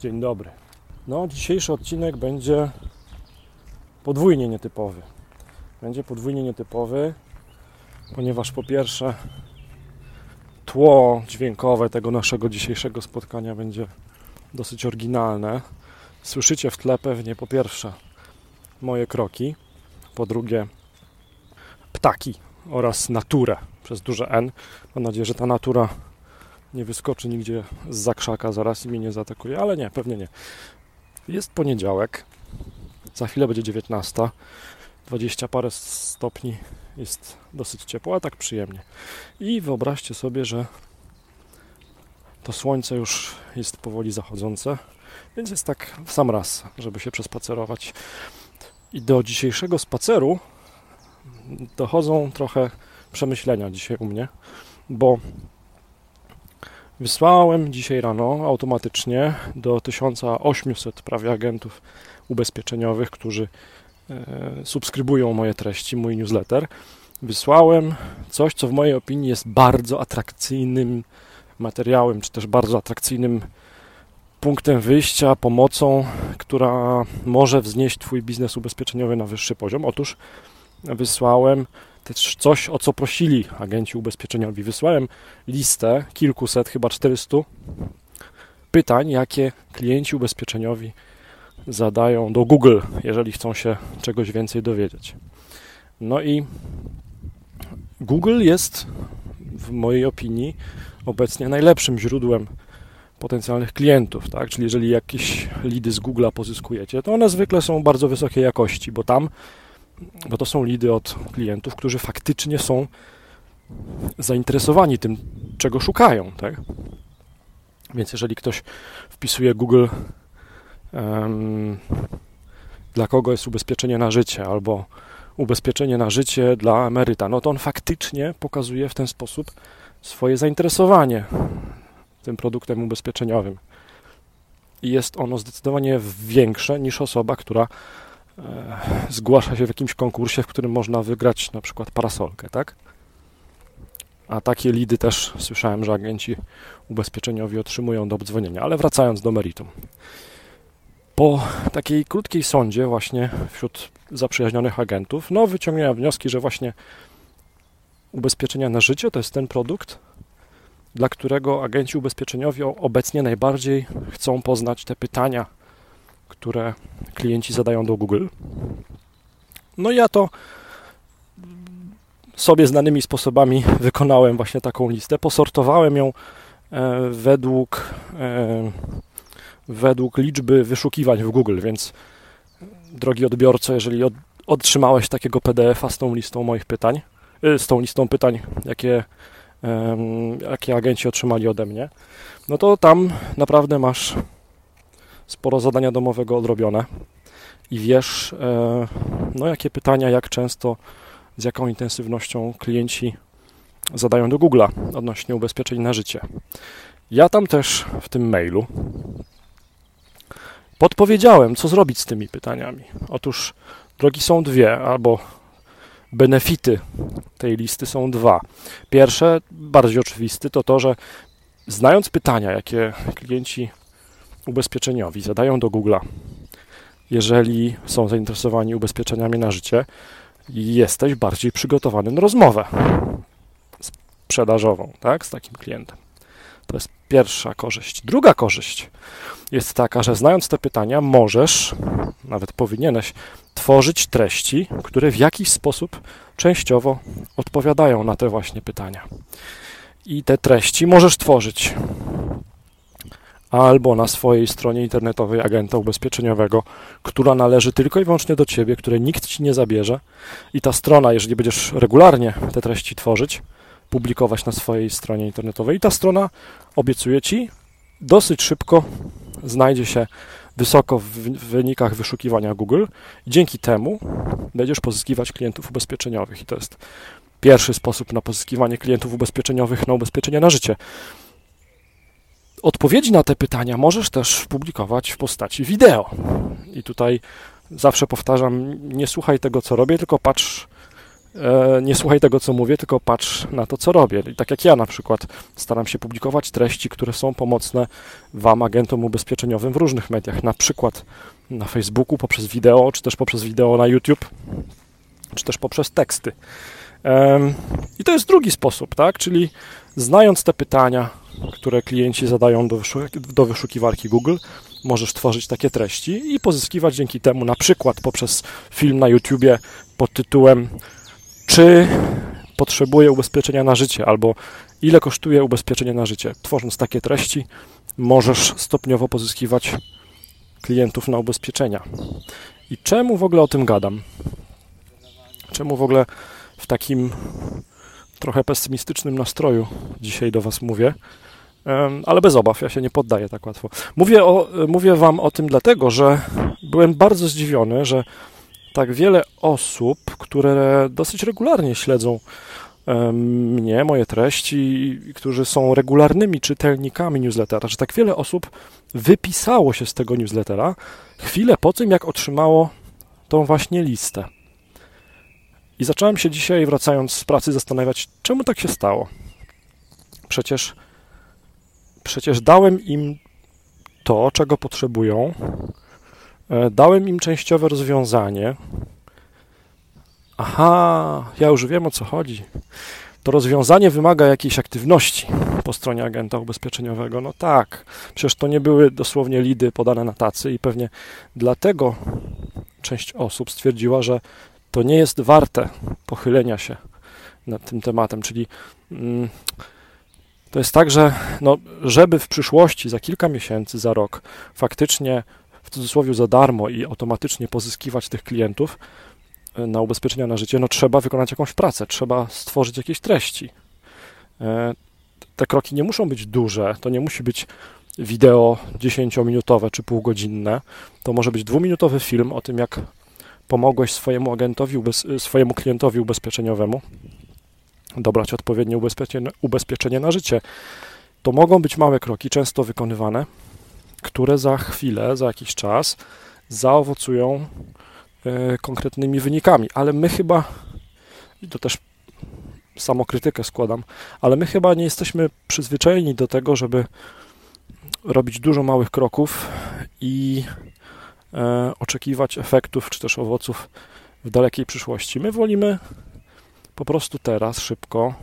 Dzień dobry. No, dzisiejszy odcinek będzie podwójnie nietypowy. Będzie podwójnie nietypowy, ponieważ po pierwsze tło dźwiękowe tego naszego dzisiejszego spotkania będzie dosyć oryginalne. Słyszycie w tle pewnie po pierwsze moje kroki, po drugie ptaki oraz naturę przez duże N. Mam nadzieję, że ta natura nie wyskoczy nigdzie z zakrzaka zaraz i mnie nie zaatakuje, ale nie, pewnie nie. Jest poniedziałek, za chwilę będzie 19, 20 parę stopni, jest dosyć ciepło, a tak przyjemnie. I wyobraźcie sobie, że to słońce już jest powoli zachodzące, więc jest tak w sam raz, żeby się przespacerować. I do dzisiejszego spaceru dochodzą trochę przemyślenia dzisiaj u mnie, bo Wysłałem dzisiaj rano automatycznie do 1800 prawie agentów ubezpieczeniowych, którzy e, subskrybują moje treści, mój newsletter. Wysłałem coś, co w mojej opinii jest bardzo atrakcyjnym materiałem, czy też bardzo atrakcyjnym punktem wyjścia, pomocą, która może wznieść Twój biznes ubezpieczeniowy na wyższy poziom. Otóż wysłałem też coś, o co prosili agenci ubezpieczeniowi. Wysłałem listę kilkuset, chyba 400 pytań, jakie klienci ubezpieczeniowi zadają do Google, jeżeli chcą się czegoś więcej dowiedzieć. No i Google jest, w mojej opinii, obecnie najlepszym źródłem potencjalnych klientów, tak? Czyli jeżeli jakieś lidy z Google'a pozyskujecie, to one zwykle są bardzo wysokiej jakości, bo tam bo to są lidy od klientów, którzy faktycznie są zainteresowani tym, czego szukają, tak? Więc jeżeli ktoś wpisuje Google um, dla kogo jest ubezpieczenie na życie albo ubezpieczenie na życie dla emeryta, no to on faktycznie pokazuje w ten sposób swoje zainteresowanie tym produktem ubezpieczeniowym. I jest ono zdecydowanie większe niż osoba, która zgłasza się w jakimś konkursie, w którym można wygrać na przykład parasolkę, tak? A takie lidy też słyszałem, że agenci ubezpieczeniowi otrzymują do obdzwonienia. Ale wracając do meritum. Po takiej krótkiej sądzie właśnie wśród zaprzyjaźnionych agentów, no wyciągnąłem wnioski, że właśnie ubezpieczenia na życie to jest ten produkt, dla którego agenci ubezpieczeniowi obecnie najbardziej chcą poznać te pytania, które klienci zadają do Google. No ja to sobie znanymi sposobami wykonałem właśnie taką listę. Posortowałem ją e, według, e, według liczby wyszukiwań w Google, więc drogi odbiorco, jeżeli od, otrzymałeś takiego PDF-a z tą listą moich pytań, e, z tą listą pytań, jakie, jakie agenci otrzymali ode mnie, no to tam naprawdę masz sporo zadania domowego odrobione i wiesz, e, no jakie pytania, jak często, z jaką intensywnością klienci zadają do Google'a odnośnie ubezpieczeń na życie. Ja tam też w tym mailu podpowiedziałem, co zrobić z tymi pytaniami. Otóż drogi są dwie, albo benefity tej listy są dwa. Pierwsze, bardziej oczywisty, to to, że znając pytania, jakie klienci ubezpieczeniowi zadają do Google'a, jeżeli są zainteresowani ubezpieczeniami na życie, jesteś bardziej przygotowany na rozmowę sprzedażową tak, z takim klientem. To jest pierwsza korzyść. Druga korzyść jest taka, że znając te pytania, możesz, nawet powinieneś, tworzyć treści, które w jakiś sposób częściowo odpowiadają na te właśnie pytania. I te treści możesz tworzyć albo na swojej stronie internetowej agenta ubezpieczeniowego, która należy tylko i wyłącznie do Ciebie, której nikt Ci nie zabierze. I ta strona, jeżeli będziesz regularnie te treści tworzyć, publikować na swojej stronie internetowej, i ta strona, obiecuje Ci, dosyć szybko znajdzie się wysoko w wynikach wyszukiwania Google dzięki temu będziesz pozyskiwać klientów ubezpieczeniowych. I to jest pierwszy sposób na pozyskiwanie klientów ubezpieczeniowych na ubezpieczenie na życie. Odpowiedzi na te pytania możesz też publikować w postaci wideo. I tutaj zawsze powtarzam, nie słuchaj tego, co robię, tylko patrz, e, nie słuchaj tego, co mówię, tylko patrz na to, co robię. I tak jak ja na przykład staram się publikować treści, które są pomocne Wam, agentom ubezpieczeniowym w różnych mediach, na przykład na Facebooku poprzez wideo, czy też poprzez wideo na YouTube, czy też poprzez teksty. I to jest drugi sposób, tak? Czyli znając te pytania, które klienci zadają do, wyszukiwarki Google, możesz tworzyć takie treści i pozyskiwać dzięki temu na przykład poprzez film na YouTubie pod tytułem czy potrzebuję ubezpieczenia na życie albo ile kosztuje ubezpieczenie na życie. Tworząc takie treści możesz stopniowo pozyskiwać klientów na ubezpieczenia. I czemu w ogóle o tym gadam? Czemu w ogóle w takim trochę pesymistycznym nastroju dzisiaj do Was mówię? Ale bez obaw, ja się nie poddaję tak łatwo. Mówię, o, mówię Wam o tym dlatego, że byłem bardzo zdziwiony, że tak wiele osób, które dosyć regularnie śledzą mnie, moje treści, którzy są regularnymi czytelnikami newslettera, że tak wiele osób wypisało się z tego newslettera chwilę po tym, jak otrzymało tą właśnie listę. I zacząłem się dzisiaj, wracając z pracy, zastanawiać, czemu tak się stało. Przecież Przecież dałem im to, czego potrzebują. E, dałem im częściowe rozwiązanie. Aha, ja już wiem o co chodzi. To rozwiązanie wymaga jakiejś aktywności po stronie agenta ubezpieczeniowego. No tak, przecież to nie były dosłownie lidy podane na tacy i pewnie dlatego część osób stwierdziła, że to nie jest warte pochylenia się nad tym tematem, czyli mm, to jest tak, że no, żeby w przyszłości, za kilka miesięcy, za rok, faktycznie w cudzysłowie za darmo i automatycznie pozyskiwać tych klientów e, na ubezpieczenia na życie, no trzeba wykonać jakąś pracę, trzeba stworzyć jakieś treści. E, te kroki nie muszą być duże, to nie musi być wideo 10-minutowe czy półgodzinne. To może być dwuminutowy film o tym, jak pomogłeś swojemu agentowi, swojemu klientowi ubezpieczeniowemu dobrać odpowiednie ubezpieczenie, ubezpieczenie na życie. To mogą być małe kroki, często wykonywane, które za chwilę, za jakiś czas zaowocują e, konkretnymi wynikami, ale my chyba, i to też samokrytykę składam, ale my chyba nie jesteśmy przyzwyczajeni do tego, żeby robić dużo małych kroków i e, oczekiwać efektów czy też owoców w dalekiej przyszłości. My wolimy po prostu teraz szybko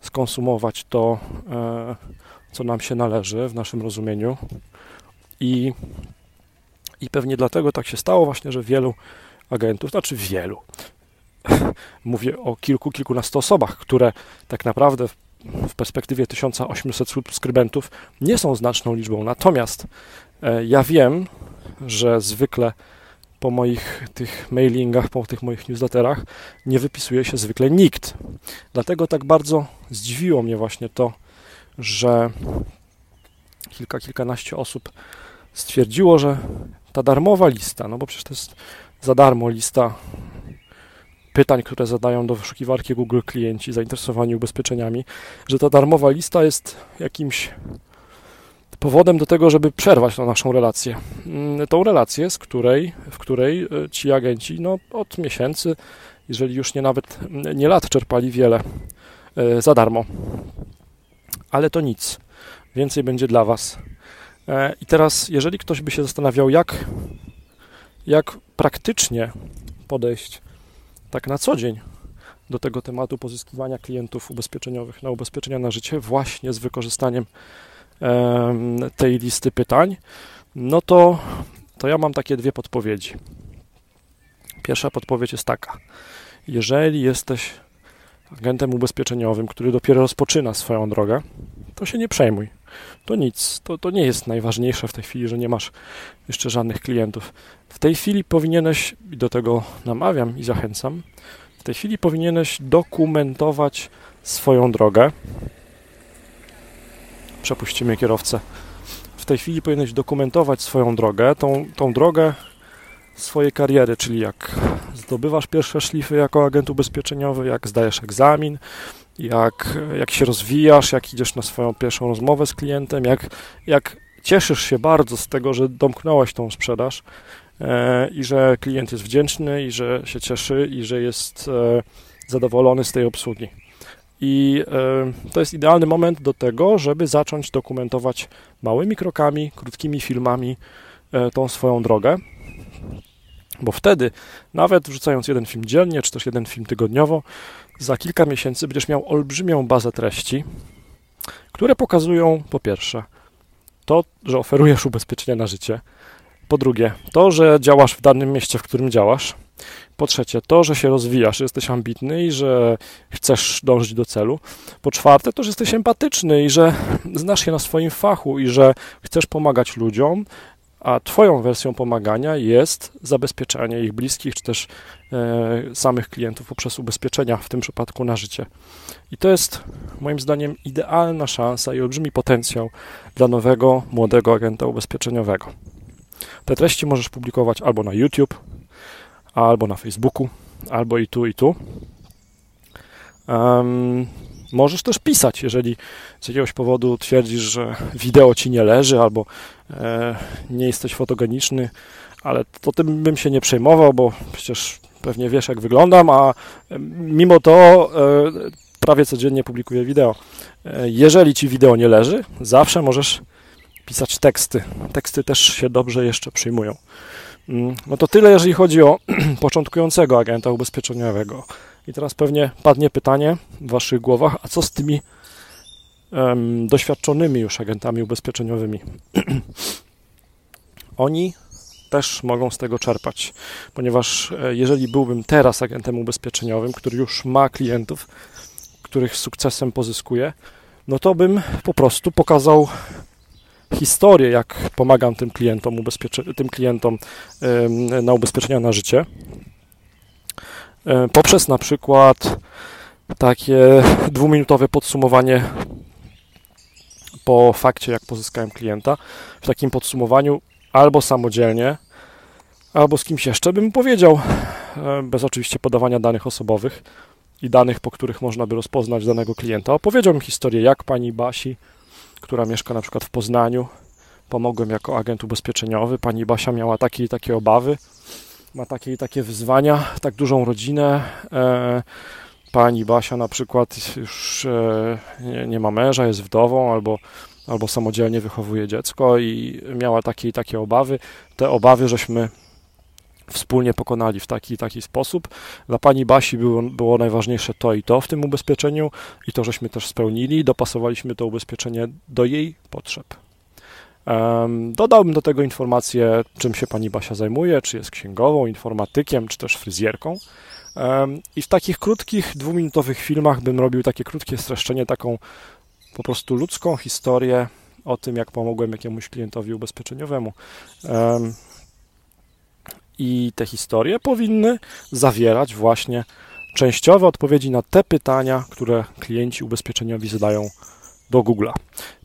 skonsumować to, e, co nam się należy w naszym rozumieniu. I, I pewnie dlatego tak się stało właśnie, że wielu agentów, znaczy wielu, mówię o kilku, kilkunastu osobach, które tak naprawdę w perspektywie 1800 subskrybentów nie są znaczną liczbą. Natomiast e, ja wiem, że zwykle po moich tych mailingach, po tych moich newsletterach nie wypisuje się zwykle nikt. Dlatego tak bardzo zdziwiło mnie właśnie to, że kilka, kilkanaście osób stwierdziło, że ta darmowa lista, no bo przecież to jest za darmo lista pytań, które zadają do wyszukiwarki Google klienci zainteresowani ubezpieczeniami, że ta darmowa lista jest jakimś powodem do tego, żeby przerwać tą naszą relację. Mm, tą relację, z której, w której e, ci agenci no, od miesięcy, jeżeli już nie nawet nie lat, czerpali wiele e, za darmo. Ale to nic. Więcej będzie dla Was. E, I teraz, jeżeli ktoś by się zastanawiał, jak, jak praktycznie podejść tak na co dzień do tego tematu pozyskiwania klientów ubezpieczeniowych na ubezpieczenia na życie, właśnie z wykorzystaniem tej listy pytań, no to, to ja mam takie dwie podpowiedzi. Pierwsza podpowiedź jest taka. Jeżeli jesteś agentem ubezpieczeniowym, który dopiero rozpoczyna swoją drogę, to się nie przejmuj. To nic, to, to nie jest najważniejsze w tej chwili, że nie masz jeszcze żadnych klientów. W tej chwili powinieneś, i do tego namawiam i zachęcam, w tej chwili powinieneś dokumentować swoją drogę, przepuścimy kierowcę. W tej chwili powinieneś dokumentować swoją drogę, tą, tą drogę swojej kariery, czyli jak zdobywasz pierwsze szlify jako agent ubezpieczeniowy, jak zdajesz egzamin, jak, jak się rozwijasz, jak idziesz na swoją pierwszą rozmowę z klientem, jak, jak cieszysz się bardzo z tego, że domknąłeś tą sprzedaż e, i że klient jest wdzięczny i że się cieszy i że jest zadowolony z tej obsługi. I to jest idealny moment do tego, żeby zacząć dokumentować małymi krokami, krótkimi filmami tą swoją drogę. Bo wtedy, nawet wrzucając jeden film dziennie, czy też jeden film tygodniowo, za kilka miesięcy będziesz miał olbrzymią bazę treści, które pokazują po pierwsze to, że oferujesz ubezpieczenia na życie, po drugie to, że działasz w danym mieście, w którym działasz, po trzecie to, że się rozwijasz, że jesteś ambitny i że chcesz dążyć do celu, po czwarte to, że jesteś empatyczny i że znasz się na swoim fachu i że chcesz pomagać ludziom, a Twoją wersją pomagania jest zabezpieczanie ich bliskich, czy też e, samych klientów poprzez ubezpieczenia, w tym przypadku na życie. I to jest moim zdaniem idealna szansa i olbrzymi potencjał dla nowego, młodego agenta ubezpieczeniowego. Te treści możesz publikować albo na YouTube, albo na Facebooku, albo i tu, i tu. Um, możesz też pisać, jeżeli z jakiegoś powodu twierdzisz, że wideo ci nie leży, albo e, nie jesteś fotogeniczny, ale to tym bym się nie przejmował, bo przecież pewnie wiesz, jak wyglądam, a mimo to e, prawie codziennie publikuję wideo. E, jeżeli ci wideo nie leży, zawsze możesz pisać teksty. Teksty też się dobrze jeszcze przyjmują. Mm, no to tyle, jeżeli chodzi o początkującego agenta ubezpieczeniowego. I teraz pewnie padnie pytanie w Waszych głowach, a co z tymi um, doświadczonymi już agentami ubezpieczeniowymi? Oni też mogą z tego czerpać, ponieważ e, jeżeli byłbym teraz agentem ubezpieczeniowym, który już ma klientów, których sukcesem pozyskuje, no to bym po prostu pokazał historię, jak pomagam tym klientom, tym klientom na ubezpieczenia na życie, poprzez na przykład takie dwuminutowe podsumowanie po fakcie, jak pozyskałem klienta. W takim podsumowaniu albo samodzielnie, albo z kimś jeszcze bym powiedział, bez oczywiście podawania danych osobowych i danych, po których można by rozpoznać danego klienta. Opowiedziałbym historię, jak pani Basi która mieszka na przykład w Poznaniu. Pomogłem jako agent ubezpieczeniowy. Pani Basia miała takie i takie obawy, ma takie i takie wyzwania, tak dużą rodzinę. E, pani Basia na przykład już e, nie, nie ma męża, jest wdową albo albo samodzielnie wychowuje dziecko i miała takie i takie obawy. Te obawy żeśmy wspólnie pokonali w taki taki sposób. Dla pani Basi było, było najważniejsze to i to w tym ubezpieczeniu i to żeśmy też spełnili. Dopasowaliśmy to ubezpieczenie do jej potrzeb. Dodałbym do tego informację, czym się pani Basia zajmuje, czy jest księgową, informatykiem, czy też fryzjerką. I w takich krótkich, dwuminutowych filmach bym robił takie krótkie streszczenie, taką po prostu ludzką historię o tym, jak pomogłem jakiemuś klientowi ubezpieczeniowemu. I te historie powinny zawierać właśnie częściowe odpowiedzi na te pytania, które klienci ubezpieczeniowi zadają do Google'a.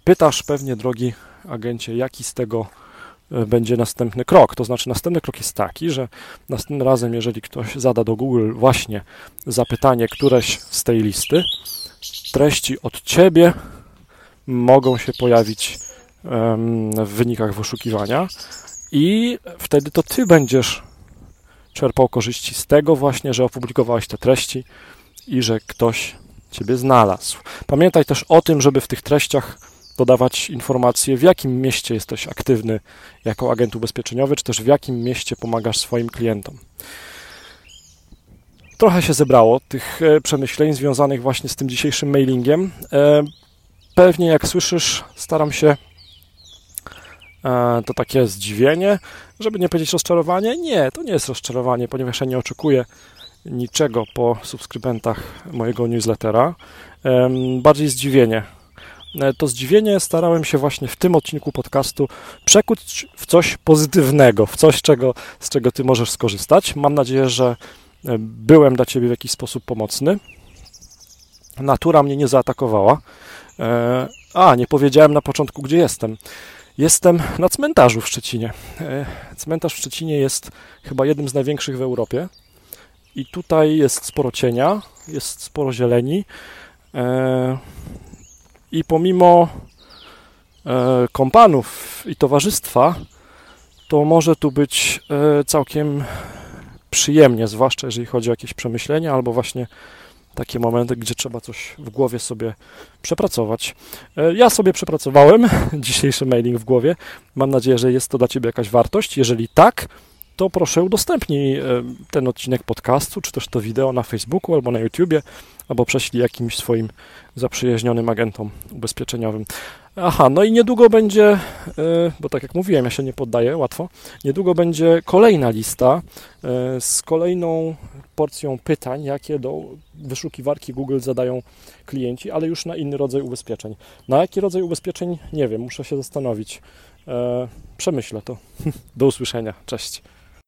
Pytasz pewnie, drogi agencie, jaki z tego e, będzie następny krok. To znaczy, następny krok jest taki, że następnym razem, jeżeli ktoś zada do Google właśnie zapytanie któreś z tej listy, treści od ciebie mogą się pojawić w wynikach wyszukiwania, i wtedy to ty będziesz czerpał korzyści z tego właśnie, że opublikowałeś te treści i że ktoś ciebie znalazł. Pamiętaj też o tym, żeby w tych treściach dodawać informacje, w jakim mieście jesteś aktywny jako agent ubezpieczeniowy, czy też w jakim mieście pomagasz swoim klientom. Trochę się zebrało tych e, przemyśleń związanych właśnie z tym dzisiejszym mailingiem. E, pewnie jak słyszysz, staram się to takie zdziwienie, żeby nie powiedzieć rozczarowanie. Nie, to nie jest rozczarowanie, ponieważ ja nie oczekuję niczego po subskrybentach mojego newslettera. Bardziej zdziwienie. E, to zdziwienie starałem się właśnie w tym odcinku podcastu przekuć w coś pozytywnego, w coś, czego, z czego Ty możesz skorzystać. Mam nadzieję, że e, byłem dla Ciebie w jakiś sposób pomocny. Natura mnie nie zaatakowała. A, nie powiedziałem na początku, gdzie jestem. Jestem na cmentarzu w Szczecinie. E, cmentarz w Szczecinie jest chyba jednym z największych w Europie. I tutaj jest sporo cienia, jest sporo zieleni. E, I pomimo e, kompanów i towarzystwa, to może tu być całkiem przyjemnie, zwłaszcza jeżeli chodzi o jakieś przemyślenia albo właśnie takie momenty, gdzie trzeba coś w głowie sobie przepracować. E, ja sobie przepracowałem dzisiejszy mailing w głowie. Mam nadzieję, że jest to dla Ciebie jakaś wartość. Jeżeli tak, to proszę udostępnij e, ten odcinek podcastu, czy też to wideo na Facebooku albo na YouTubie, albo prześlij jakimś swoim zaprzyjaźnionym agentom ubezpieczeniowym. Aha, no i niedługo będzie, e, bo tak jak mówiłem, ja się nie poddaję łatwo, niedługo będzie kolejna lista z kolejną porcją pytań, jakie do wyszukiwarki Google zadają klienci, ale już na inny rodzaj ubezpieczeń. Na jaki rodzaj ubezpieczeń? Nie wiem, muszę się zastanowić. Przemyślę to. Do usłyszenia. Cześć.